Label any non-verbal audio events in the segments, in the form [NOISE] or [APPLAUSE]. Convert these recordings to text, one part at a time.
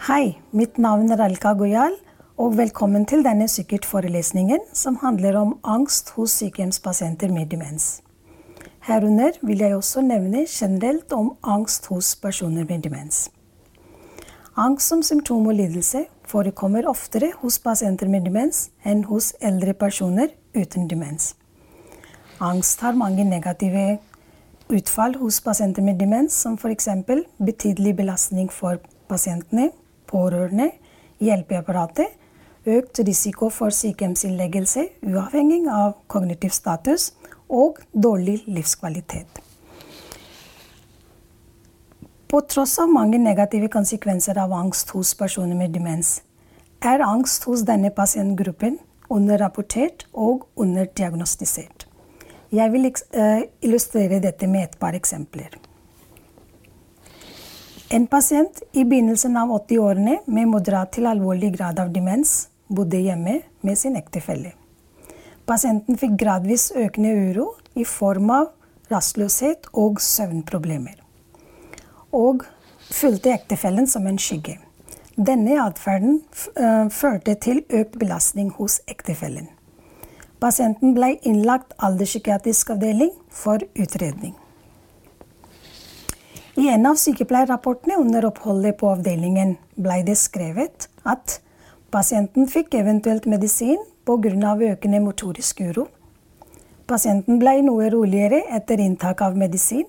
Hei, mitt navn er Alka Goyal, og velkommen til denne Sikkert-forelesningen som handler om angst hos sykehjemspasienter med demens. Herunder vil jeg også nevne generelt om angst hos personer med demens. Angst som symptom og lidelse forekommer oftere hos pasienter med demens enn hos eldre personer uten demens. Angst har mange negative utfall hos pasienter med demens, som f.eks. betydelig belastning for pasientene, pårørende, hjelpeapparatet, økt risiko for sykehjemsinnleggelse uavhengig av kognitiv status og dårlig livskvalitet. På tross av mange negative konsekvenser av angst hos personer med demens, er angst hos denne pasientgruppen underrapportert og underdiagnostisert. Jeg vil illustrere dette med et par eksempler. En pasient i begynnelsen av 80-årene med moderat til alvorlig grad av demens bodde hjemme med sin ektefelle. Pasienten fikk gradvis økende uro i form av rastløshet og søvnproblemer. Og fulgte ektefellen som en skygge. Denne atferden førte til økt belastning hos ektefellen. Pasienten ble innlagt alderspsykiatrisk avdeling for utredning. I en av sykepleierrapportene under oppholdet på avdelingen ble det skrevet at pasienten fikk eventuelt medisin pga. økende motorisk uro. Pasienten ble noe roligere etter inntak av medisin,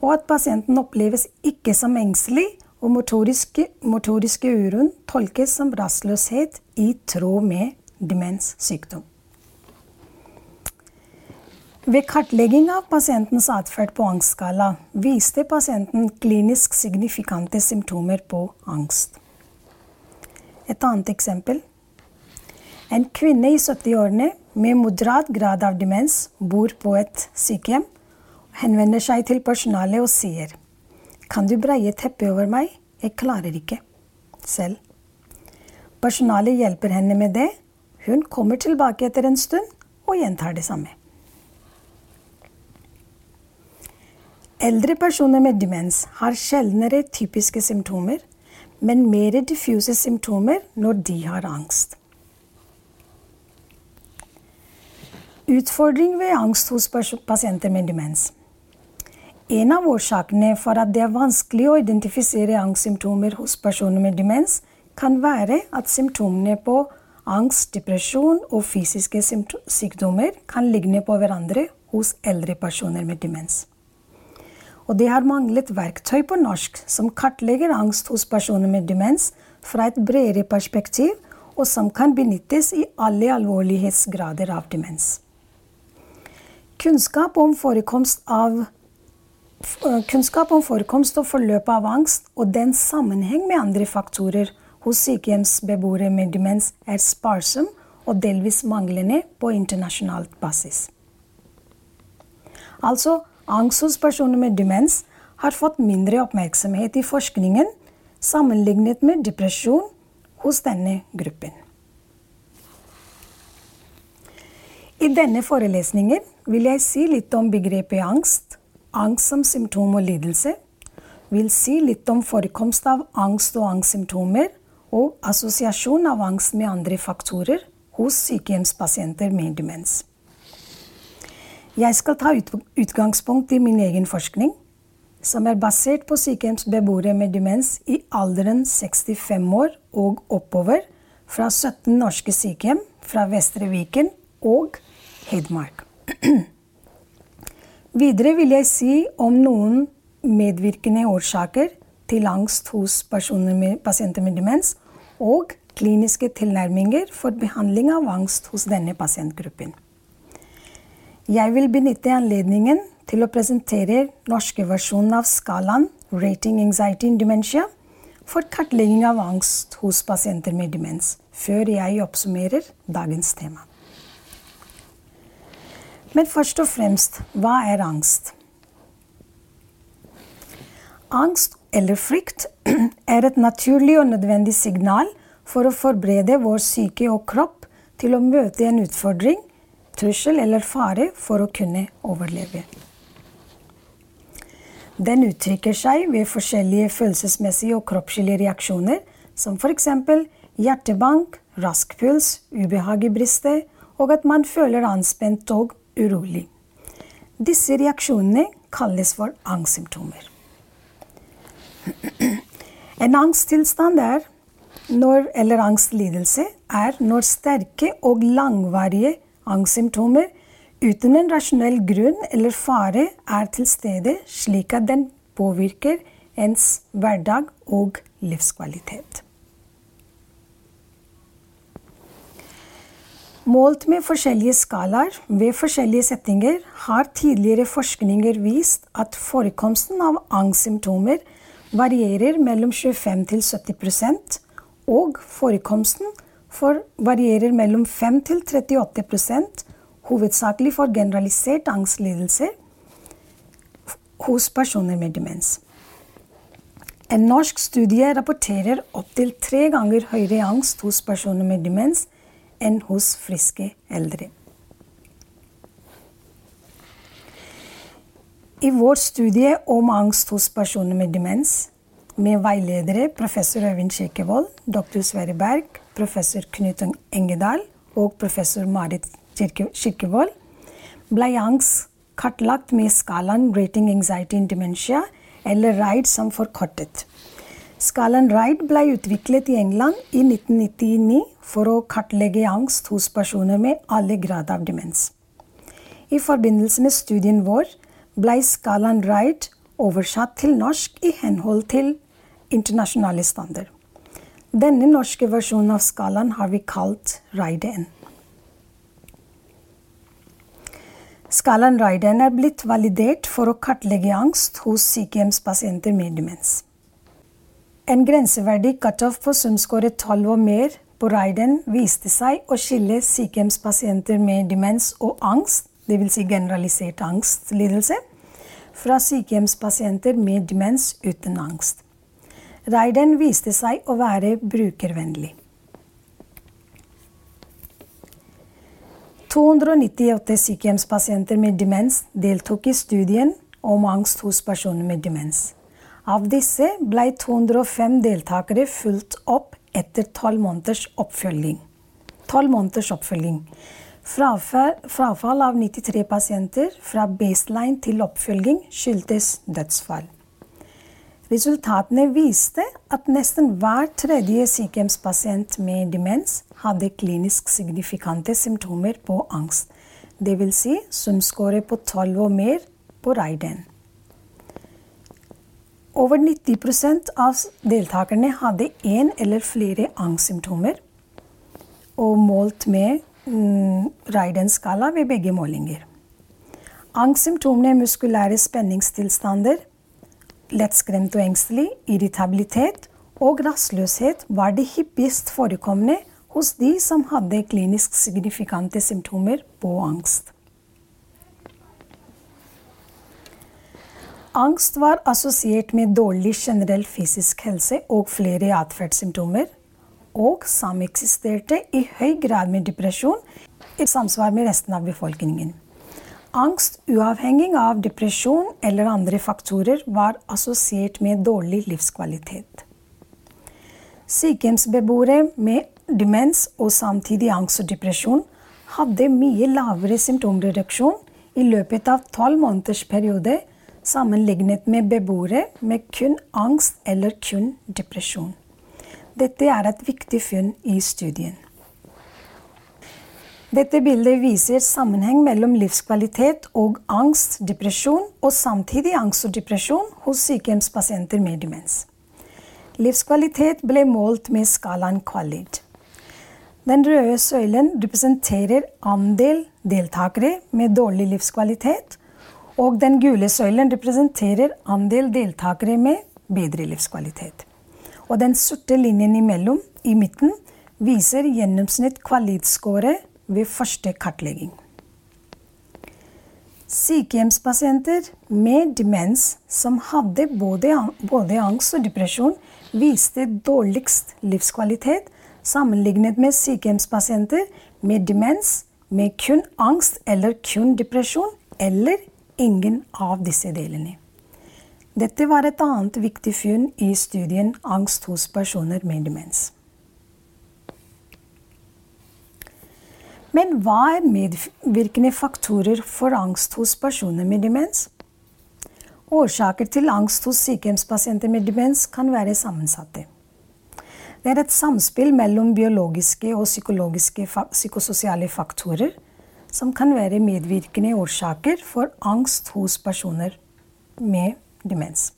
og at pasienten oppleves ikke som engstelig, og motoriske, motoriske uroen tolkes som rastløshet i tråd med demenssykdom. Ved kartlegging av pasientens atferd på angstskala viste pasienten klinisk signifikante symptomer på angst. Et annet eksempel. En kvinne i 70-årene med moderat grad av demens bor på et sykehjem. Henvender seg til personalet og sier Kan du breie teppet over meg? Jeg klarer ikke selv. Personalet hjelper henne med det. Hun kommer tilbake etter en stund og gjentar det samme. Eldre personer med demens har sjeldnere typiske symptomer, men mer diffuse symptomer når de har angst. Utfordring ved angst hos pasienter med demens. En av årsakene for at det er vanskelig å identifisere angstsymptomer hos personer med demens, kan være at symptomene på angst, depresjon og fysiske sykdommer kan ligne på hverandre hos eldre personer med demens. Og de har manglet verktøy på norsk som kartlegger angst hos personer med demens fra et bredere perspektiv, og som kan benyttes i alle alvorlighetsgrader av demens. Kunnskap om forekomst, av, kunnskap om forekomst og forløp av angst og den sammenheng med andre faktorer hos sykehjemsbeboere med demens er sparsom og delvis manglende på internasjonalt basis. Altså Angst hos personer med demens har fått mindre oppmerksomhet i forskningen sammenlignet med depresjon hos denne gruppen. I denne forelesningen vil jeg si litt om begrepet angst, angst som symptom og lidelse, vil si litt om forekomst av angst og angstsymptomer og assosiasjon av angst med andre faktorer hos sykehjemspasienter med demens. Jeg skal ta utgangspunkt i min egen forskning, som er basert på sykehjemsbeboere med demens i alderen 65 år og oppover fra 17 norske sykehjem fra Vestre Viken og Hedmark. [CLEARS THROAT] Videre vil jeg si om noen medvirkende årsaker til angst hos med, pasienter med demens, og kliniske tilnærminger for behandling av angst hos denne pasientgruppen. Jeg vil benytte anledningen til å presentere norske versjonen av skalaen Rating Anxiety in Dementia for kartlegging av angst hos pasienter med demens, før jeg oppsummerer dagens tema. Men først og fremst hva er angst? Angst eller frykt [CLEARS THROAT] er et naturlig og nødvendig signal for å forberede vår syke og kropp til å møte en utfordring trussel eller fare for å kunne overleve. Den uttrykker seg ved forskjellige følelsesmessige og kroppslige reaksjoner som f.eks. hjertebank, rask puls, ubehag i brystet, og at man føler anspent og urolig. Disse reaksjonene kalles for angstsymptomer. En angsttilstand er når, eller angstlidelse er når sterke og langvarige angstsymptomer uten en rasjonell grunn eller fare er til stede, slik at den påvirker ens hverdag og livskvalitet. Målt med forskjellige skalaer ved forskjellige settinger har tidligere forskninger vist at forekomsten av angstsymptomer varierer mellom 25 til 70 og forekomsten varierer mellom 5 til 38 hovedsakelig for generalisert angstlidelser hos personer med demens. En norsk studie rapporterer opptil tre ganger høyere angst hos personer med demens enn hos friske eldre. I vår studie om angst hos personer med demens, med veiledere professor Øyvind Kirkevold, doktor Sverre Berg, professor Knut Engedal og professor Marit Kirkevold, ble angst kartlagt med skalaen Rating Anxiety in Dementia, eller RIDE som forkortet. Skalaen RIDE ble utviklet i England i 1999 for å kartlegge angst hos personer med alle grader av demens. I forbindelse med studien vår ble skalaen RIDE oversatt til norsk i henhold til internasjonale standard. Denne norske versjonen av skalaen har vi kalt RIDE-N. Skalaen RIDE-N er blitt validert for å kartlegge angst hos sykehjemspasienter med demens. En grenseverdig cutoff på sumskåre 12 og mer på Raiden viste seg å skille sykehjemspasienter med demens og angst, dvs. Si generalisert angstlidelse, fra sykehjemspasienter med demens uten angst. Raiden viste seg å være brukervennlig. 298 sykehjemspasienter med demens deltok i studien om angst hos personer med demens. Av disse ble 205 deltakere fulgt opp etter tolv måneders oppfølging. 12 måneders oppfølging. Frafall, frafall av 93 pasienter fra baseline til oppfølging skyldtes dødsfall. Resultatene viste at nesten hver tredje sykehjemspasient med demens hadde klinisk signifikante symptomer på angst, dvs. Si sumskåre på 12 og mer på Raiden. Over 90 av deltakerne hadde én eller flere angstsymptomer, og målt med mm, Raiden-skala ved begge målinger. Angstsymptomene er muskulære spenningstilstander, lettskremt og engstelig, irritabilitet og rastløshet var det hyppigst forekommende hos de som hadde klinisk signifikante symptomer på angst. Angst var assosiert med dårlig generell fysisk helse og flere atferdssymptomer, og sameksisterte i høy grad med depresjon i samsvar med resten av befolkningen. Angst uavhengig av depresjon eller andre faktorer var assosiert med dårlig livskvalitet. Sykehjemsbeboere med demens og samtidig angst og depresjon hadde mye lavere symptomreduksjon i løpet av tolv måneders periode sammenlignet med beboere med kun angst eller kun depresjon. Dette er et viktig funn i studien. Dette bildet viser sammenheng mellom livskvalitet og angst, depresjon, og samtidig angst og depresjon hos sykehjemspasienter med demens. Livskvalitet ble målt med skalaen Qualid. Den røde søylen representerer andel deltakere med dårlig livskvalitet, og den gule søylen representerer andel deltakere med bedre livskvalitet. Og den sorte linjen imellom, i midten, viser gjennomsnitt kvalitetsscore ved første kartlegging. Sykehjemspasienter med demens som hadde både, både angst og depresjon, viste dårligst livskvalitet sammenlignet med sykehjemspasienter med demens med kun angst eller kun depresjon eller ingen av disse delene. Dette var et annet viktig funn i studien 'Angst hos personer med demens'. Men hva er medvirkende faktorer for angst hos personer med demens? Årsaker til angst hos sykehjemspasienter med demens kan være sammensatte. Det er et samspill mellom biologiske og psykologiske psykososiale faktorer som kan være medvirkende årsaker for angst hos personer med demens.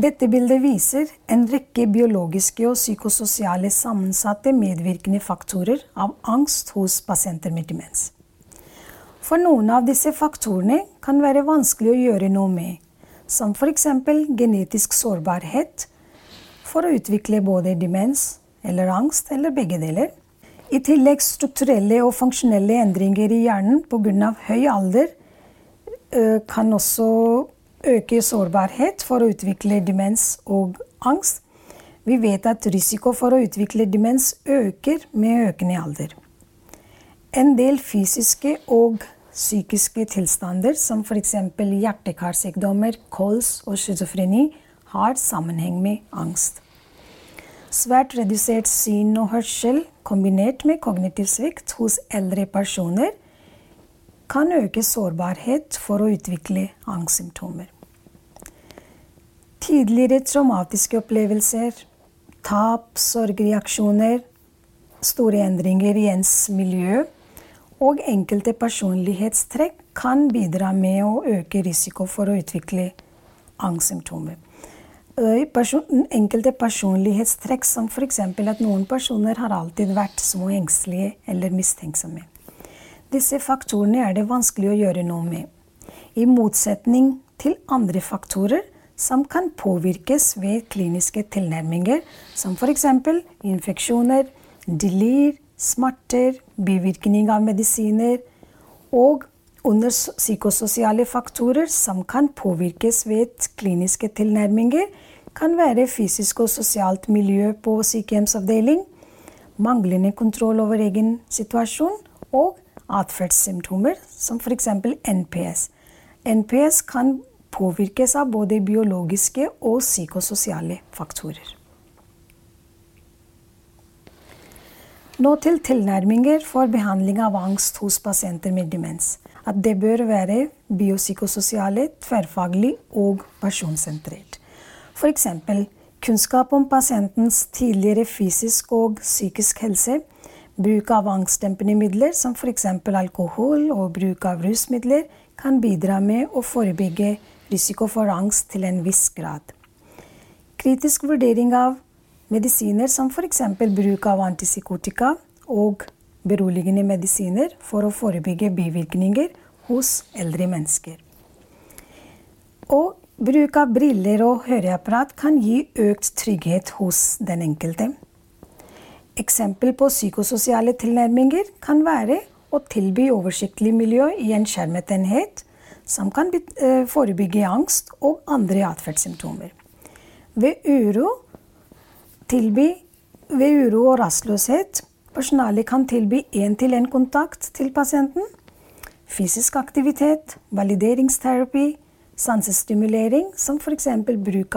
Dette bildet viser en rekke biologiske og psykososiale sammensatte medvirkende faktorer av angst hos pasienter med demens. For noen av disse faktorene kan være vanskelig å gjøre noe med, som f.eks. genetisk sårbarhet, for å utvikle både demens eller angst, eller begge deler. I tillegg strukturelle og funksjonelle endringer i hjernen pga. høy alder kan også øke sårbarhet for å utvikle demens og angst. Vi vet at risiko for å utvikle demens øker med økende alder. En del fysiske og psykiske tilstander, som f.eks. hjertekarsykdommer, kols og schizofreni, har sammenheng med angst. Svært redusert syn og hørsel kombinert med kognitiv svikt hos eldre personer kan øke sårbarhet for å utvikle angstsymptomer. Tidligere traumatiske opplevelser, tap, sorgreaksjoner, store endringer i ens miljø og enkelte personlighetstrekk kan bidra med å øke risiko for å utvikle angstsymptomer. Enkelte personlighetstrekk som f.eks. at noen personer har alltid vært små engstelige eller mistenksomme. Disse faktorene er det vanskelig å gjøre noe med, i motsetning til andre faktorer som kan påvirkes ved kliniske tilnærminger, som f.eks. infeksjoner, delir, smerter, bivirkning av medisiner og under psykososiale faktorer som kan påvirkes ved kliniske tilnærminger, kan være fysisk og sosialt miljø på sykehjemsavdeling, manglende kontroll over egen situasjon og atferdssymptomer, som f.eks. NPS. NPS kan påvirkes av både biologiske og psykososiale faktorer. Nå til tilnærminger for behandling av angst hos pasienter med demens. At det bør være biopsykososiale, tverrfaglig og personsentrert. F.eks. kunnskap om pasientens tidligere fysisk og psykisk helse, bruk av angstdempende midler som f.eks. alkohol og bruk av rusmidler, kan bidra med å forebygge risiko for angst til en viss grad. Kritisk vurdering av medisiner som f.eks. bruk av antipsykotika og beroligende medisiner for å forebygge bivirkninger hos eldre mennesker. Og bruk av briller og høreapparat kan gi økt trygghet hos den enkelte. Eksempel på psykososiale tilnærminger kan være å tilby oversiktlig miljø i en skjermet enhet, som kan eh, forebygge angst og andre atferdssymptomer. Ved uro tilby ved uro og rastløshet. Personalet kan tilby én-til-én-kontakt til pasienten. Fysisk aktivitet, valideringsterapi, sansestimulering, som f.eks. bruk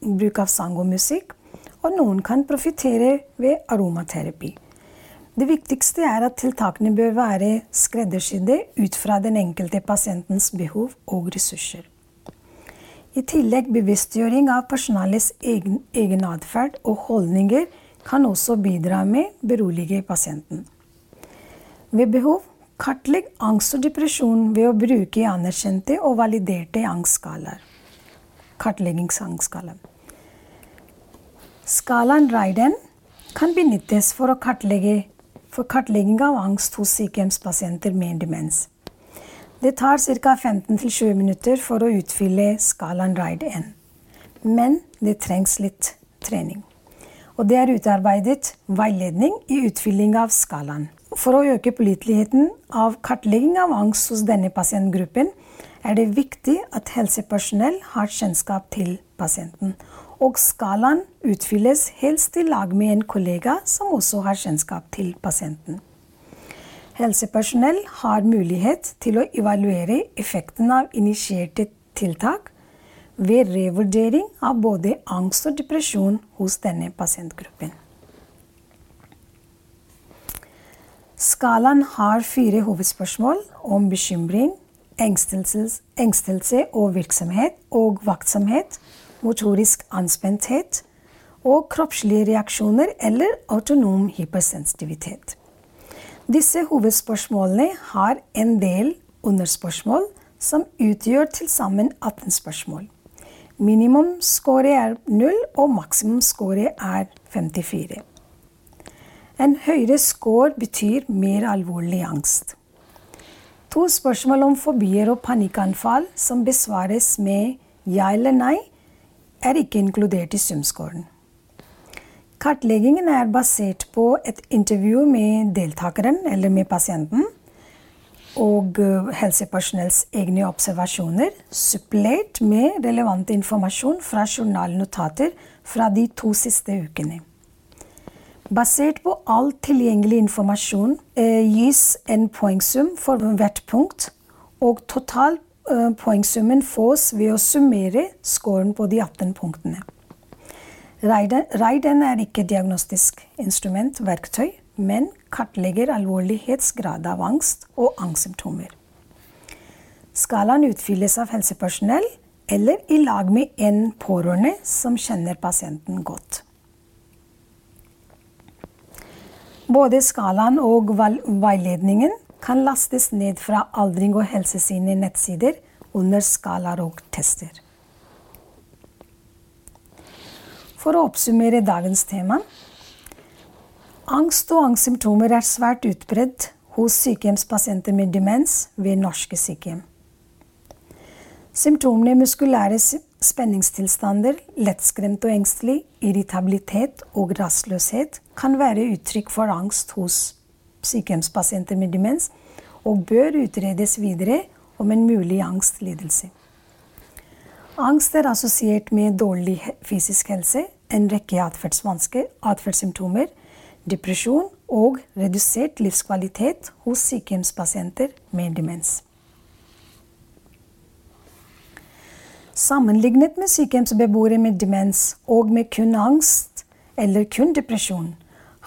bruk av sang og musikk. Og noen kan profitere ved aromaterapi. Det viktigste er at tiltakene bør være skreddersydde ut fra den enkelte pasientens behov og ressurser. I tillegg bevisstgjøring av personalets egen, egen atferd og holdninger kan også bidra med berolige pasienten. Ved behov kartlegg angst og depresjon ved å bruke anerkjente og validerte angstskalaer. Kartleggingsangstskala. Skalaen Raiden kan benyttes for, kartlegge, for kartlegging av angst hos sykehjemspasienter med demens. Det tar ca. 15-20 minutter for å utfylle skalaen RIDE 1. Men det trengs litt trening. Og det er utarbeidet veiledning i utfylling av skalaen. For å øke påliteligheten av kartlegging av angst hos denne pasientgruppen er det viktig at helsepersonell har kjennskap til pasienten. Og skalaen utfylles helst i lag med en kollega som også har kjennskap til pasienten. Helsepersonell har mulighet til å evaluere effekten av initierte tiltak ved revurdering av både angst og depresjon hos denne pasientgruppen. Skalaen har fire hovedspørsmål om bekymring, engstelse og virksomhet og vaktsomhet, motorisk anspenthet og kroppslige reaksjoner eller autonom hypersensitivitet. Disse hovedspørsmålene har en del underspørsmål som utgjør til sammen 18 spørsmål. Minimumscore er 0, og maksimumscore er 54. En høyere score betyr mer alvorlig angst. To spørsmål om fobier og panikkanfall som besvares med ja eller nei, er ikke inkludert i sumscoren. Kartleggingen er basert på et intervju med deltakeren eller med pasienten og eh, helsepersonells egne observasjoner, supplert med relevant informasjon fra journalnotater fra de to siste ukene. Basert på all tilgjengelig informasjon eh, gis en poengsum for hvert punkt, og total eh, poengsummen fås ved å summere scoren på de 18 punktene. Raiden er ikke diagnostisk instrument, verktøy, men kartlegger alvorlighetsgrad av angst og angstsymptomer. Skalaen utfylles av helsepersonell eller i lag med en pårørende som kjenner pasienten godt. Både skalaen og veiledningen kan lastes ned fra Aldring og helse sine nettsider under skalaer og tester. For å oppsummere dagens tema Angst og angstsymptomer er svært utbredt hos sykehjemspasienter med demens ved norske sykehjem. Symptomene muskulære spenningstilstander, lettskremt og engstelig, irritabilitet og rastløshet kan være uttrykk for angst hos sykehjemspasienter med demens, og bør utredes videre om en mulig angstlidelse. Angst er assosiert med dårlig fysisk helse, en rekke atferdsvansker, atferdssymptomer, depresjon og redusert livskvalitet hos sykehjemspasienter med demens. Sammenlignet med sykehjemsbeboere med demens og med kun angst eller kun depresjon,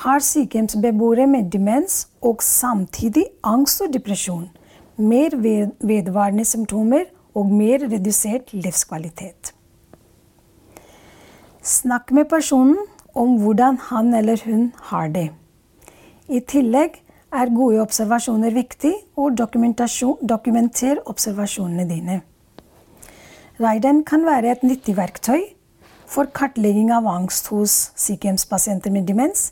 har sykehjemsbeboere med demens og samtidig angst og depresjon mer vedvarende symptomer og mer redusert livskvalitet. Snakk med personen om hvordan han eller hun har det. I tillegg er gode observasjoner viktig, og dokumenter observasjonene dine. Raiden kan være et nyttig verktøy for kartlegging av angst hos sykehjemspasienter med demens.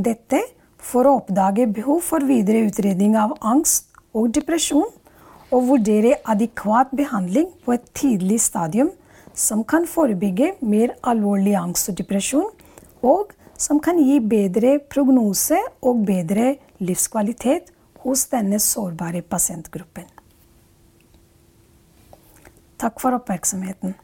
Dette for å oppdage behov for videre utredning av angst og depresjon, og vurdere adekvat behandling på et tidlig stadium som kan forebygge mer alvorlig angst og depresjon og som kan gi bedre prognose og bedre livskvalitet hos denne sårbare pasientgruppen. Takk for oppmerksomheten.